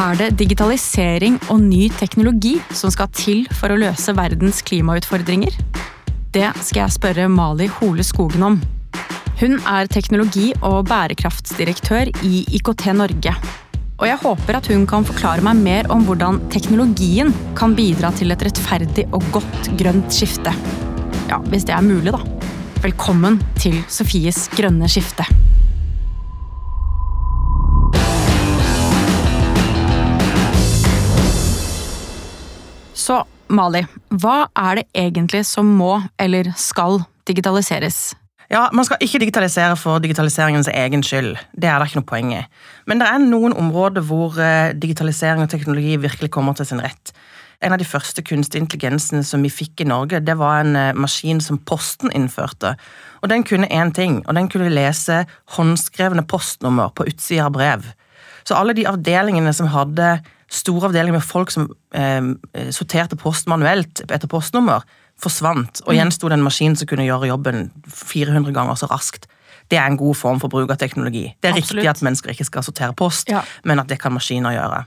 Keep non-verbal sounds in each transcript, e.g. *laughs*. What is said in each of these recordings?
Er det digitalisering og ny teknologi som skal til for å løse verdens klimautfordringer? Det skal jeg spørre Mali Hole Skogen om. Hun er teknologi- og bærekraftsdirektør i IKT Norge. Og jeg håper at hun kan forklare meg mer om hvordan teknologien kan bidra til et rettferdig og godt grønt skifte. Ja, hvis det er mulig, da. Velkommen til Sofies grønne skifte. Så Mali, hva er det egentlig som må eller skal digitaliseres? Ja, Man skal ikke digitalisere for digitaliseringens egen skyld. Det er det ikke noe poeng i. Men det er noen områder hvor eh, digitalisering og teknologi virkelig kommer til sin rett. En av de første kunstig intelligensene som vi fikk i Norge, det var en eh, maskin som Posten innførte. Og Den kunne én ting, og den kunne lese håndskrevne postnummer på utsida av brev. Så alle de avdelingene som hadde store avdelinger med folk som eh, sorterte post manuelt etter postnummer, forsvant, og igjen sto det en maskin som kunne gjøre jobben 400 ganger så raskt. Det er en god form for bruk av teknologi. Det er Absolutt. riktig at mennesker ikke skal sortere post, Ja. men at det kan maskiner gjøre.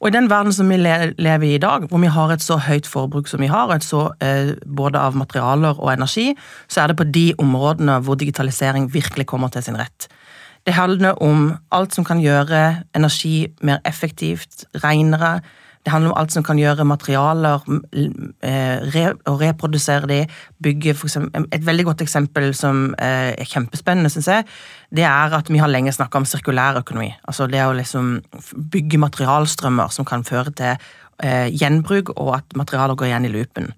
Og I den verden som vi lever i i dag, hvor vi har et så høyt forbruk som vi har, et så, eh, både av materialer og energi, så er det på de områdene hvor digitalisering virkelig kommer til sin rett. Det handler om alt som kan gjøre energi mer effektivt, renere. Det handler om alt som kan gjøre materialer m- eh, re, og reprodusere de, bygge for eksempel, Et veldig godt eksempel som eh, er kjempespennende, syns jeg, det er at vi har lenge snakka om sirkulær økonomi. Altså det å liksom bygge materialstrømmer som kan føre til eh, gjenbruk, og at materialer går igjen i loopen.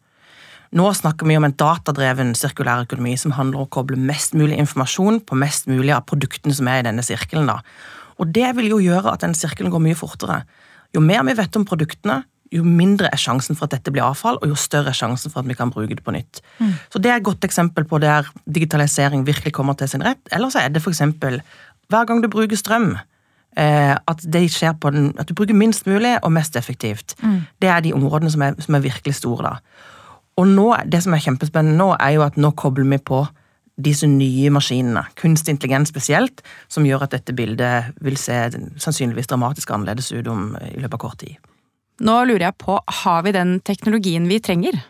Nå snakker vi om en datadreven sirkulær økonomi som handler om å koble mest mulig informasjon på mest mulig av produktene som er i denne sirkelen. da. Og det vil jo gjøre at den sirkelen går mye fortere. Jo mer vi vet om produktene, jo mindre er sjansen for at dette blir avfall, og jo større er sjansen for at vi kan bruke det på nytt. Så det er et godt eksempel på der digitalisering virkelig kommer til sin rett. Eller så er det f.eks. hver gang du bruker strøm, eh, at, det skjer på den, at du bruker minst mulig og mest effektivt. Det er de områdene som er, som er virkelig store. da. Og nå, det som er kjempespennende nå, er jo at nå kobler vi på disse nye maskinene, kunstig intelligens spesielt, som gjør at dette bildet vil se sannsynligvis dramatisk annerledes ut om i løpet av kort tid. Nå lurer jeg på, har vi den teknologien vi trenger?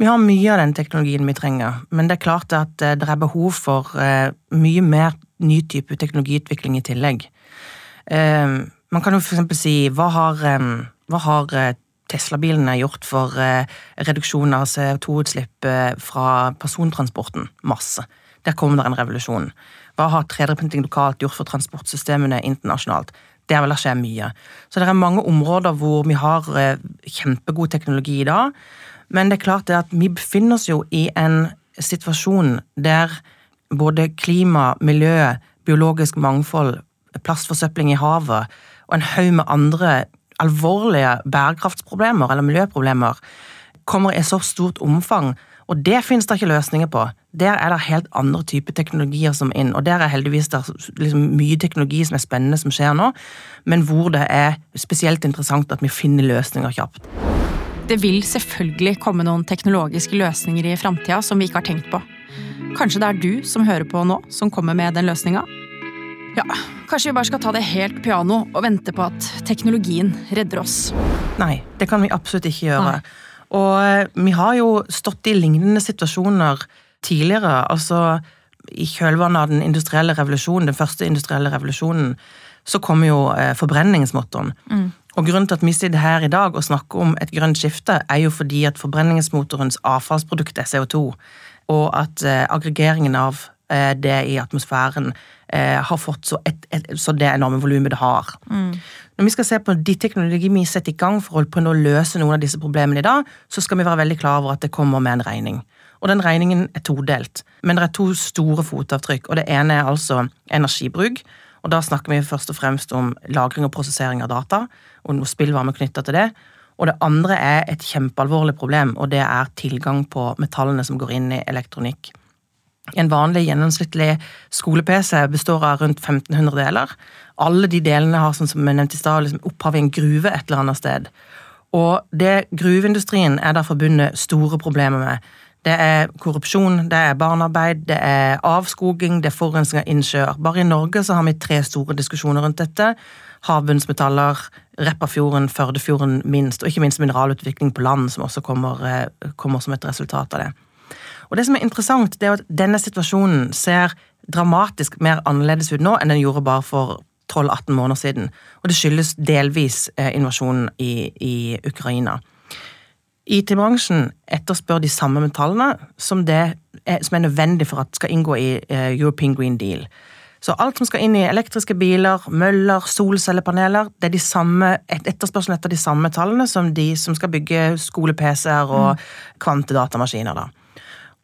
Vi har mye av den teknologien vi trenger, men det er klart at eh, det er behov for eh, mye mer ny type teknologiutvikling i tillegg. Eh, Man kan jo for eksempel si hva har, hva har eh, Tesla-bilene gjort for eh, reduksjon av CO2-utslipp eh, fra persontransporten? Masse. Der kommer det en revolusjon. Hva har 3D-printing lokalt gjort for transportsystemene internasjonalt? Der vil det skje mye. Så det er mange områder hvor vi har eh, kjempegod teknologi i dag. Men det er klart det at vi befinner oss jo i en situasjon der både klima, miljø, biologisk mangfold, plastforsøpling i havet og en haug med andre alvorlige bærekraftsproblemer eller miljøproblemer kommer i så stort omfang, og det finnes det ikke løsninger på. Der er det helt andre typer teknologier som inn, og der er heldigvis det liksom mye teknologi som er spennende som skjer nå, men hvor det er spesielt interessant at vi finner løsninger kjapt. Det vil selvfølgelig komme noen teknologiske løsninger i framtida som vi ikke har tenkt på. Kanskje det er du som hører på nå, som kommer med den løsninga? Ja, kanskje vi bare skal ta det helt piano og vente på at teknologien redder oss. Nei, det kan vi absolutt ikke gjøre. Nei. Og eh, vi har jo stått i lignende situasjoner tidligere. Altså i kjølvannet av den industrielle revolusjonen, den første industrielle revolusjonen, så kom jo eh, forbrenningsmotoren. Og grunnen til at vi sitter her i dag og snakker om et grønt skifte, er jo fordi at forbrenningsmotorens avfallsprodukt er CO2, og at eh, aggregeringen av eh, det i atmosfæren eh, har fått så, et, et, så det enorme volumet det har. Når vi skal se på de teknologier vi setter i gang for å løse noen av disse problemene i dag, så skal vi være veldig klar over at det kommer med en regning. Og den regningen er todelt. Men det er to store fotavtrykk. og Det ene er altså energibruk. Og da snakker vi først og fremst om lagring og prosessering av data, og noe spillvarme knytta til det. Og det andre er et kjempealvorlig problem, og det er tilgang på metallene som går inn i elektronikk. En vanlig gjennomsnittlig skole-PC består av rundt 1500 deler. Alle de delene har som jeg nevnte i sted, liksom opphav i en gruve et eller annet sted. Og det gruveindustrien er da forbundet store problemer med. Det er korrupsjon, det er barnearbeid, det er avskoging, det er forurensning av innsjøer. Bare i Norge så har vi tre store diskusjoner rundt dette. havbunnsmetaller, Repparfjorden, Førdefjorden minst, og ikke minst mineralutvikling på land, som også kommer, eh, kommer som et resultat av det. Og det som er interessant, det er at denne situasjonen ser dramatisk mer annerledes ut nå enn den gjorde bare for 12-18 måneder siden. Og det skyldes delvis eh, invasjonen i, i Ukraina. IT-bransjen etterspør de samme metallene som, er, som er nødvendig for at skal inngå i eh, European Green Deal. Så alt som skal inn i elektriske biler, møller, solcellepaneler, det er de samme, etterspørselen etter de samme metallene som de som skal bygge skole-PC-er og mm. kvantedatamaskiner. da.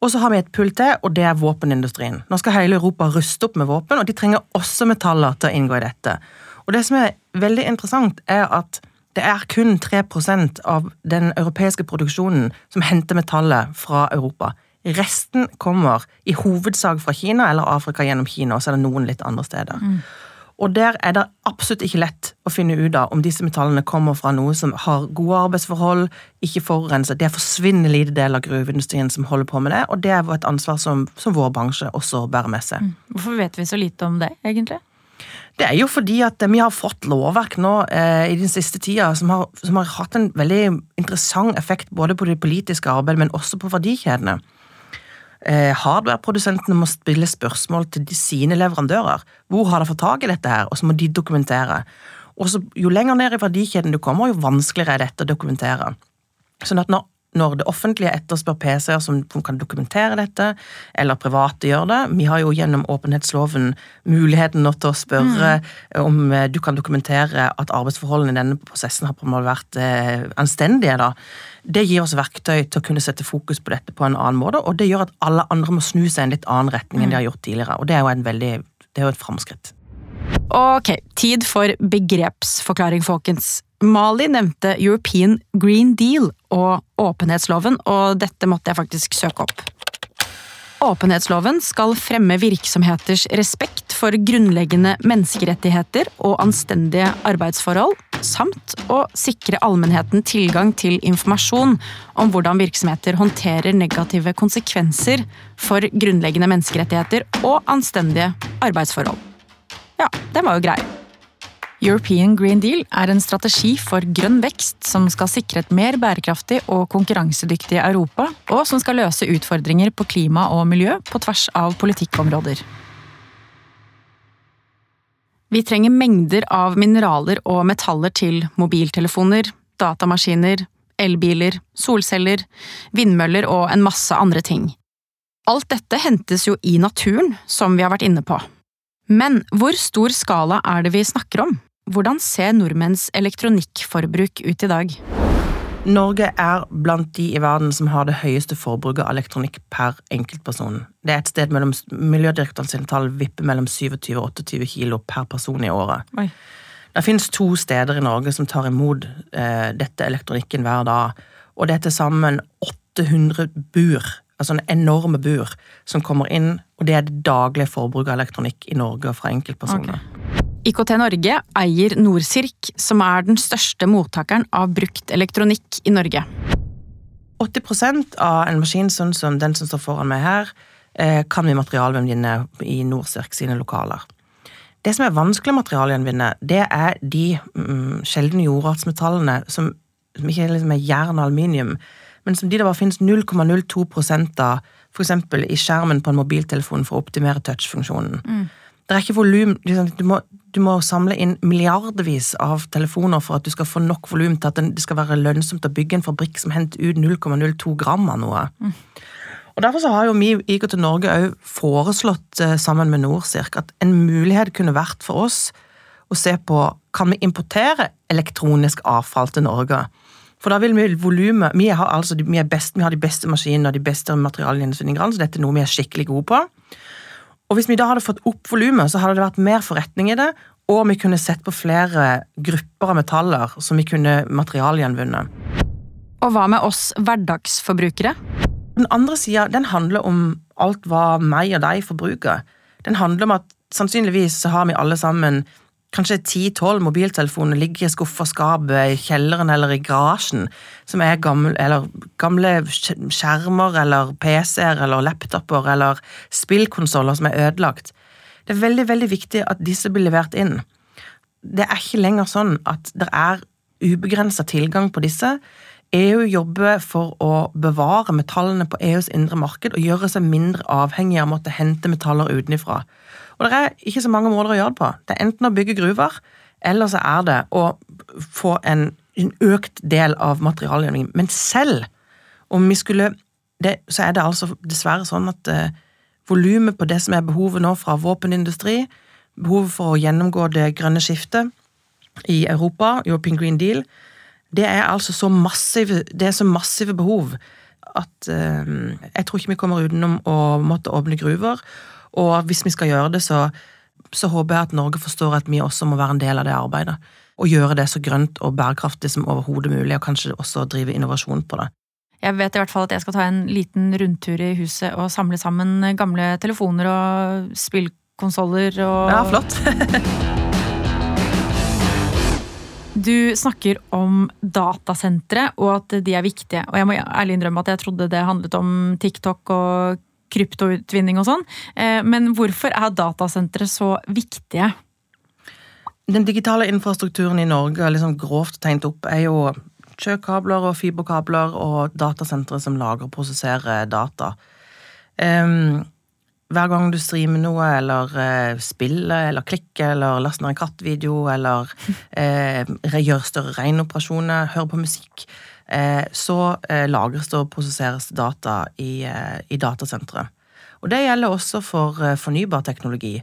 Og så har vi et pull til, og det er våpenindustrien. Nå skal hele Europa ruste opp med våpen, og de trenger også metaller til å inngå i dette. Og det som er veldig interessant, er at det er kun 3% av den europeiske produksjonen som henter metallet fra Europa. Resten kommer i hovedsak fra Kina eller Afrika gjennom Kina, og så er det noen litt andre steder. Mm. Og der er det absolutt ikke lett å finne ut av om disse metallene kommer fra noe som har gode arbeidsforhold, ikke forurenser. Det er forsvinnende lite del av gruveindustrien som holder på med det, og det er et ansvar som, som vår bransje også bærer med seg. Mm. Hvorfor vet vi så lite om det, egentlig? Det er jo fordi at vi har fått lovverk nå eh, i den siste tida som har, som har hatt en veldig interessant effekt både på det politiske arbeidet, men også på verdikjedene. Eh, hardwareprodusentene må stille spørsmål til sine leverandører. Hvor har de fått tak i dette her? Og så må de dokumentere. Og Jo lenger ned i verdikjeden du kommer, jo vanskeligere er dette å dokumentere. Sånn at når når det offentlige etterspør PC-er som kan dokumentere dette, eller private gjør det. Vi har jo gjennom åpenhetsloven muligheten nå til å spørre mm. om eh, du kan dokumentere at arbeidsforholdene i denne prosessen har på måte vært eh, anstendige. da. Det gir oss verktøy til å kunne sette fokus på dette på en annen måte, og det gjør at alle andre må snu seg i en litt annen retning enn de har gjort tidligere. Og det er jo, en veldig, det er jo et framskritt. Ok, tid for begrepsforklaring, folkens. Mali nevnte European Green Deal og åpenhetsloven, og dette måtte jeg faktisk søke opp. Åpenhetsloven skal fremme virksomheters respekt for grunnleggende menneskerettigheter og anstendige arbeidsforhold, samt å sikre allmennheten tilgang til informasjon om hvordan virksomheter håndterer negative konsekvenser for grunnleggende menneskerettigheter og anstendige arbeidsforhold. Ja, den var jo grei. European Green Deal er en strategi for grønn vekst som skal sikre et mer bærekraftig og konkurransedyktig Europa, og som skal løse utfordringer på klima og miljø på tvers av politikkområder. Vi trenger mengder av mineraler og metaller til mobiltelefoner, datamaskiner, elbiler, solceller, vindmøller og en masse andre ting. Alt dette hentes jo i naturen, som vi har vært inne på. Men hvor stor skala er det vi snakker om? Hvordan ser nordmenns elektronikkforbruk ut i dag? Norge er blant de i verden som har det høyeste forbruket av elektronikk per enkeltperson. Det er et sted mellom Miljødirektoratets tall vipper mellom 27 og 28 kilo per person i året. Oi. Det finnes to steder i Norge som tar imot eh, dette elektronikken hver dag. Og det er til sammen 800 bur, altså en enorme bur, som kommer inn. Og det er det daglige forbruket av elektronikk i Norge fra enkeltpersoner. Okay. IKT Norge eier Norsirk, som er den største mottakeren av brukt elektronikk i Norge. 80% av en maskin sånn som den som står foran meg her, eh, kan vi materialgjenvinne i Norsirk sine lokaler. Det som er vanskelig å materialgjenvinne, det er de mm, sjeldne jordartsmetallene som, som ikke liksom er jern og aluminium, men som de det bare finnes 0,02% av, f.eks. i skjermen på en mobiltelefon for å optimere touchfunksjonen. Mm. Det er ikke volum liksom, du, du, må samle inn milliardvis av telefoner for at du skal få nok volum til at det skal være lønnsomt å bygge en fabrikk som henter ut 0,02 gram av noe. Mm. Og Derfor så har jo vi i IKT Norge òg foreslått eh, sammen med Norsirk at en mulighet kunne vært for oss å se på kan vi importere elektronisk avfall til Norge. For da vil vi volumet Vi, altså, vi, vi har de beste maskinene og de beste materialgjennomsyningene, så dette er noe vi er skikkelig gode på. Og hvis vi da hadde fått opp volumet, så hadde det vært mer forretning i det, og vi kunne sett på flere grupper av metaller som vi kunne materialgjenvunne. Og hva med oss hverdagsforbrukere? Den andre sida handler om alt hva meg og deg forbruker. Den handler om at sannsynligvis så har vi alle sammen kanskje ti-tolv mobiltelefoner ligger i skuffa skapet i kjelleren eller i garasjen, som er gamle, eller gamle skjermer eller PC-er eller laptoper eller spillkonsoller som er ødelagt. Det er veldig, veldig viktig at disse blir levert inn. det er ikke lenger sånn at det er ubegrensa tilgang på disse. EU jobber for å bevare metallene på EUs indre marked og gjøre seg mindre avhengig av å måtte hente metaller utenfra. Og det er ikke så mange måter å gjøre det på. Det er enten å bygge gruver, eller så er det å få en, en økt del av materialgjenvinningen. Men selv om vi skulle det, Så er det altså dessverre sånn at eh, volumet på det som er behovet nå fra våpenindustri, behovet for å gjennomgå det grønne skiftet i Europa, European Green Deal, det er altså så massive, det er så massive behov at eh, jeg tror ikke vi kommer utenom å måtte åpne gruver. Og hvis vi skal gjøre det, så, så håper jeg at Norge forstår at vi også må være en del av det arbeidet. Og gjøre det så grønt og bærekraftig som overhodet mulig, og kanskje også drive innovasjon på det. Jeg vet i hvert fall at jeg skal ta en liten rundtur i huset og samle sammen gamle telefoner og spillkonsoller og Ja, flott. *laughs* Du snakker om datasentre og at de er viktige. Og jeg må ærlig innrømme at jeg trodde det handlet om TikTok og kryptoutvinning og sånn. Eh, men hvorfor er datasentre så viktige? Den digitale infrastrukturen i Norge, liksom grovt tegnet opp, er jo sjøkabler og fiberkabler og datasentre som lager og prosesserer data. Um, hver gang du streamer noe, eller uh, spiller, eller klikker, eller laster ned en kattvideo, eller *laughs* uh, gjør større regnoperasjoner, hører på musikk, så lagres det og prosesseres data i, i datasentre. Og det gjelder også for fornybar teknologi.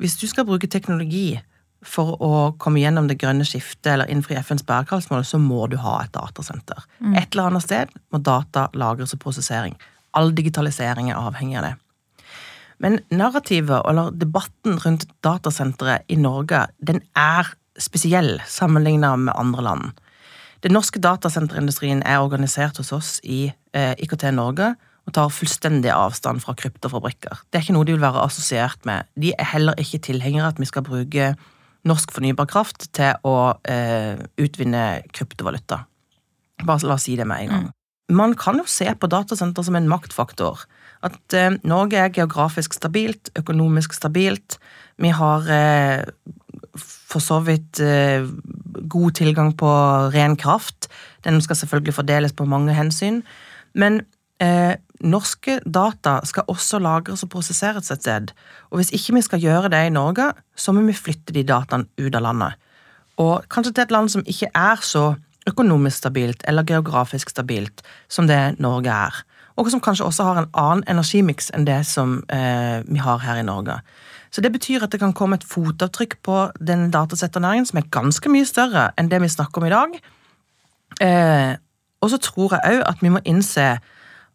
Hvis du skal bruke teknologi for å komme gjennom det grønne skiftet eller innfri FNs bærekraftsmål, så må du ha et datasenter. Mm. Et eller annet sted må data lagres og prosessering. All digitalisering er avhengig av det. Men narrativet, eller debatten rundt datasenteret i Norge, den er spesiell sammenlignet med andre land. Den norske datasenterindustrien er organisert hos oss i eh, IKT Norge og tar fullstendig avstand fra kryptofabrikker. Det er ikke noe de vil være assosiert med. De er heller ikke tilhengere at vi skal bruke norsk fornybar kraft til å eh, utvinne kryptovaluta. Bare la oss si det med en gang. Mm. Man kan jo se på datasenter som en maktfaktor. At eh, Norge er geografisk stabilt, økonomisk stabilt. Vi har eh, for så vidt eh, god tilgang på ren kraft. Den skal selvfølgelig fordeles på mange hensyn. Men eh, norske data skal også lagres og prosesseres et sted. Og hvis ikke vi skal gjøre det i Norge, så må vi flytte de dataene ut av landet. Og kanskje til et land som ikke er så økonomisk stabilt eller geografisk stabilt som det Norge er og som kanskje også har en annen energimiks enn det som eh, vi har her i Norge. Så Det betyr at det kan komme et fotavtrykk på den datasetternæringen som er ganske mye større enn det vi snakker om i dag. Eh, og så tror jeg òg at vi må innse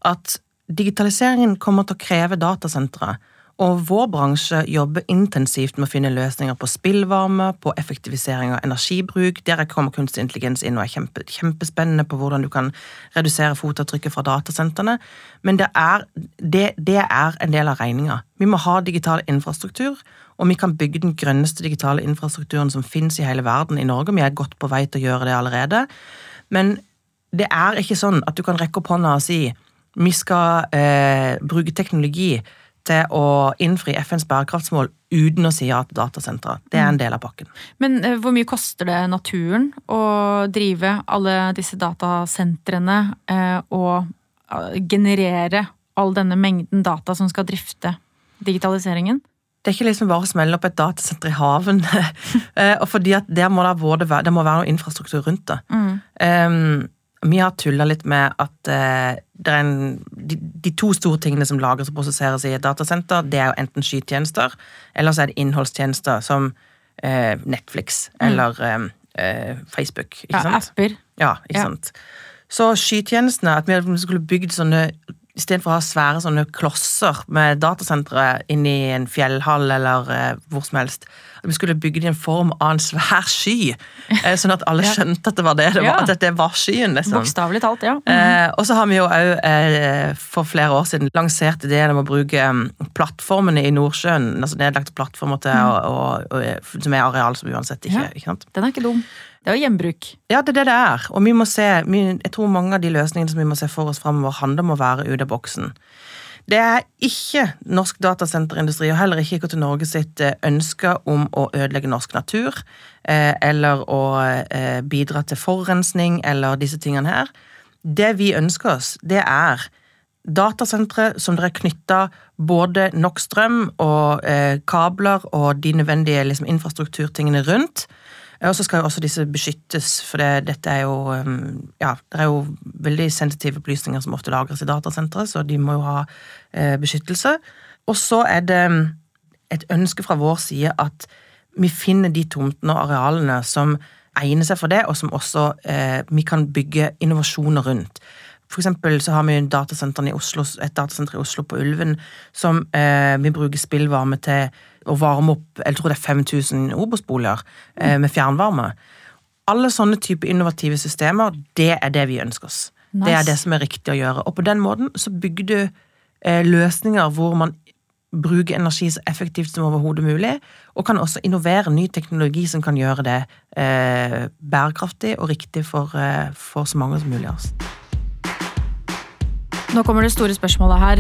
at digitaliseringen kommer til å kreve datasentre og vår bransje jobber intensivt med å finne løsninger på spillvarme, på effektivisering av energibruk. Der kommer kunstig intelligens inn og er kjempe, kjempespennende på hvordan du kan redusere fotavtrykket fra datasentrene. Men det er, det, det er en del av regninga. Vi må ha digital infrastruktur, og vi kan bygge den grønneste digitale infrastrukturen som finnes i hele verden i Norge. Vi er godt på vei til å gjøre det allerede. Men det er ikke sånn at du kan rekke opp hånda og si vi skal eh, bruke teknologi til å innfri FNs bærekraftsmål uten å si ja til datasentre. Det er en del av pakken. Men uh, hvor mye koster det naturen å drive alle disse datasentrene uh, og eh, generere all denne mengden data som skal drifte digitaliseringen? Det er ikke liksom bare å smelle opp et datasenter i haven. *laughs* og fordi at der må det, både være, det må være noe infrastruktur rundt det. Mm. Um, vi har tulla litt med at uh, en, de, de, to store tingene som lagres og prosesseres i et datasenter, det er jo enten skytjenester, eller så er det innholdstjenester som eh, Netflix mm. eller uh, Facebook. Ikke ja, sant? Apper. Ja, ikke ja. sant. Så skytjenestene, at vi skulle bygd sånne Istedenfor å ha svære sånne klosser med datasentre inni en fjellhall eller eh, hvor som helst. At vi skulle bygge det i en form av en svær sky, eh, sånn at alle skjønte at det var det. det var, at det var skyen. liksom. Bokstavelig talt, ja. Mm -hmm. og så har vi jo òg eh, for flere år siden lansert ideen om å bruke um, plattformene i Nordsjøen, altså nedlagte plattformer til, mm. og, og, og, som er areal som uansett ikke, ja. ikke sant? Den er ikke dum. Det er jo gjenbruk. Ja, det er det det er. Og vi må se, jeg tror mange av de løsningene som vi må se for oss framover, handler om å være ute av boksen. Det er ikke norsk datasenterindustri og heller ikke IKT Norge sitt eh, ønske om å ødelegge norsk natur, eh, eller å eh, bidra til forurensning eller disse tingene her. Det vi ønsker oss, det er datasentre som dere er knytta både nok strøm og kabler og de nødvendige liksom, infrastrukturtingene rundt. Og så skal jo også disse beskyttes, for det, dette er jo Ja, det er jo veldig sensitive opplysninger som ofte lagres i datasentre, så de må jo ha eh, beskyttelse. Og så er det et ønske fra vår side at vi finner de tomtene og arealene som egner seg for det, og som også eh, vi kan bygge innovasjoner rundt. For eksempel så har vi i Oslo, et datasenter i Oslo på Ulven som eh, vi bruker spillvarme til å varme opp jeg tror det er 5000 Obos-boliger eh, med fjernvarme. Alle sånne type innovative systemer, det er det vi ønsker oss. Nice. Det er det som er riktig å gjøre. Og på den måten så bygger du eh, løsninger hvor man bruker energi så effektivt som overhodet mulig, og kan også innovere ny teknologi som kan gjøre det eh, bærekraftig og riktig for, eh, for så mange som mulig av oss. Nå kommer det store spørsmålet her.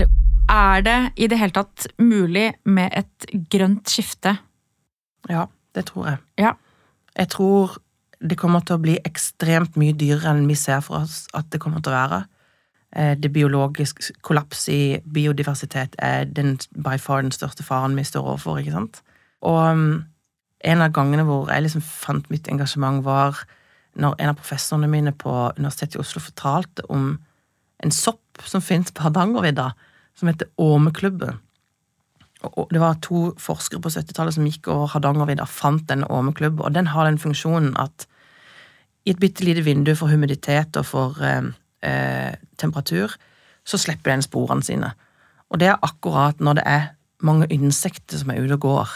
Er det i det hele tatt mulig med et grønt skifte? Ja, det tror jeg. Ja. Jeg tror det kommer til å bli ekstremt mye dyrere enn vi ser for oss at det kommer til å være. Eh, det biologiske kollaps i biodiversitet er den, by far den største faren vi står overfor, ikke sant? Og um, en av gangene hvor jeg liksom fant mitt engasjement, var når en av professorene mine på Universitetet i Oslo fortalte om en sopp som finnes på Hardangervidda, som heter Åmeklubben. Det var to forskere på 70-tallet som gikk over Hardangervidda fant denne åmeklubben, og den har den funksjonen at i et bitte lite vindu for humiditet og for eh, eh, temperatur, så slipper den sporene sine. Og det er akkurat når det er mange insekter som er ute og går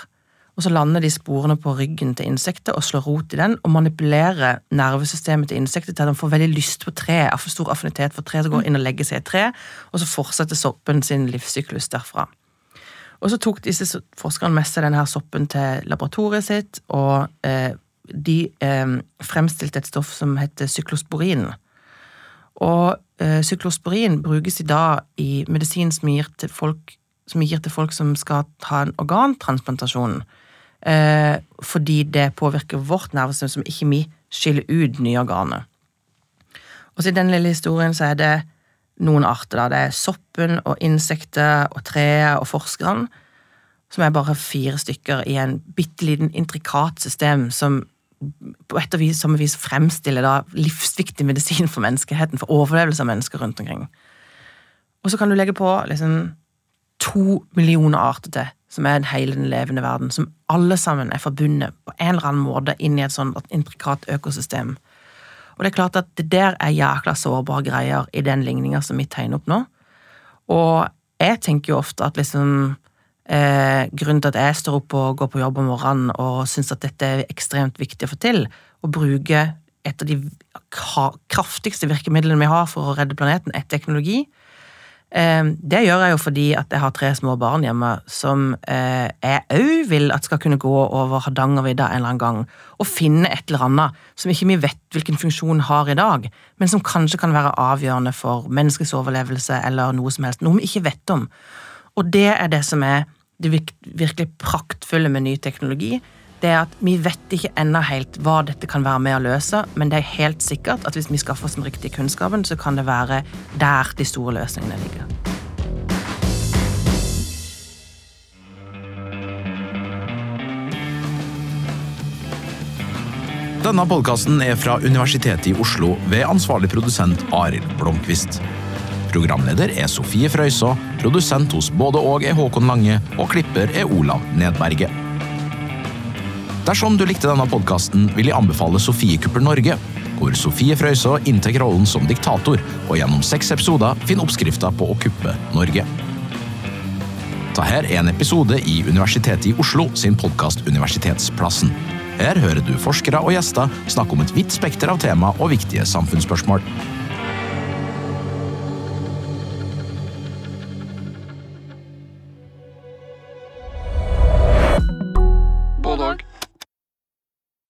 og så lander de sporene på ryggen til insektet og slår rot i den, og manipulerer nervesystemet til insektet til at de får veldig lyst på tre, for stor affinitet for tre, så går inn og legger seg i et tre, og så fortsetter soppen sin livssyklus derfra. Og så tok disse forskerne med seg denne soppen til laboratoriet sitt, og eh, de eh, fremstilte et stoff som heter syklosporin. Og eh, syklosporin brukes i dag i medisin som til folk som gir til folk som skal ta en organtransplantasjon eh, fordi det påvirker vårt nervesystem som ikke vi skiller ut nye organer. Og så I den lille historien så er det noen arter. da, Det er soppen og insekter og treet og forskerne, som er bare fire stykker i en bitte liten intrikat system som på et og som vis fremstiller da livsviktig medisin for menneskeheten, for overlevelse av mennesker rundt omkring. Og så kan du legge på liksom to millioner arter til som er hele den levende verden, som alle sammen er forbundet på en eller annen måte inn i et sånt intrikat økosystem. Og det er klart at det der er jækla sårbare greier i den ligninga som vi tegner opp nå. Og jeg tenker jo ofte at liksom eh, Grunnen til at jeg står opp og går på jobb om morgenen og syns at dette er ekstremt viktig å få til, å bruke et av de kraftigste virkemidlene vi har for å redde planeten, er teknologi. Ehm, det gjør jeg jo fordi at jeg har tre små barn hjemme som eh, jeg òg vil at skal kunne gå over Hardangervidda en eller annen gang og finne et eller annet som ikke vi vet hvilken funksjon har i dag, men som kanskje kan være avgjørende for menneskets overlevelse eller noe som helst. Noe vi ikke vet om. Og det er det som er det virkelig praktfulle med ny teknologi det er at vi vet ikke ennå helt hva dette kan være med å løse, men det er helt sikkert at hvis vi skaffer oss den riktige kunnskapen, så kan det være der de store løsningene ligger. Denne podkasten er fra Universitetet i Oslo ved ansvarlig produsent Arild Blomkvist. Programleder er Sofie Frøysaa, produsent hos både og er Håkon Lange, og klipper er Olav Nedberget. Dersom du likte denne podkasten, vil jeg anbefale Sofiekuppel Norge, hvor Sofie Frøysaa inntar rollen som diktator, og gjennom seks episoder finner oppskrifta på å kuppe Norge. Dette er en episode i Universitetet i Oslo sin podkast Universitetsplassen. Her hører du forskere og gjester snakke om et vidt spekter av tema og viktige samfunnsspørsmål.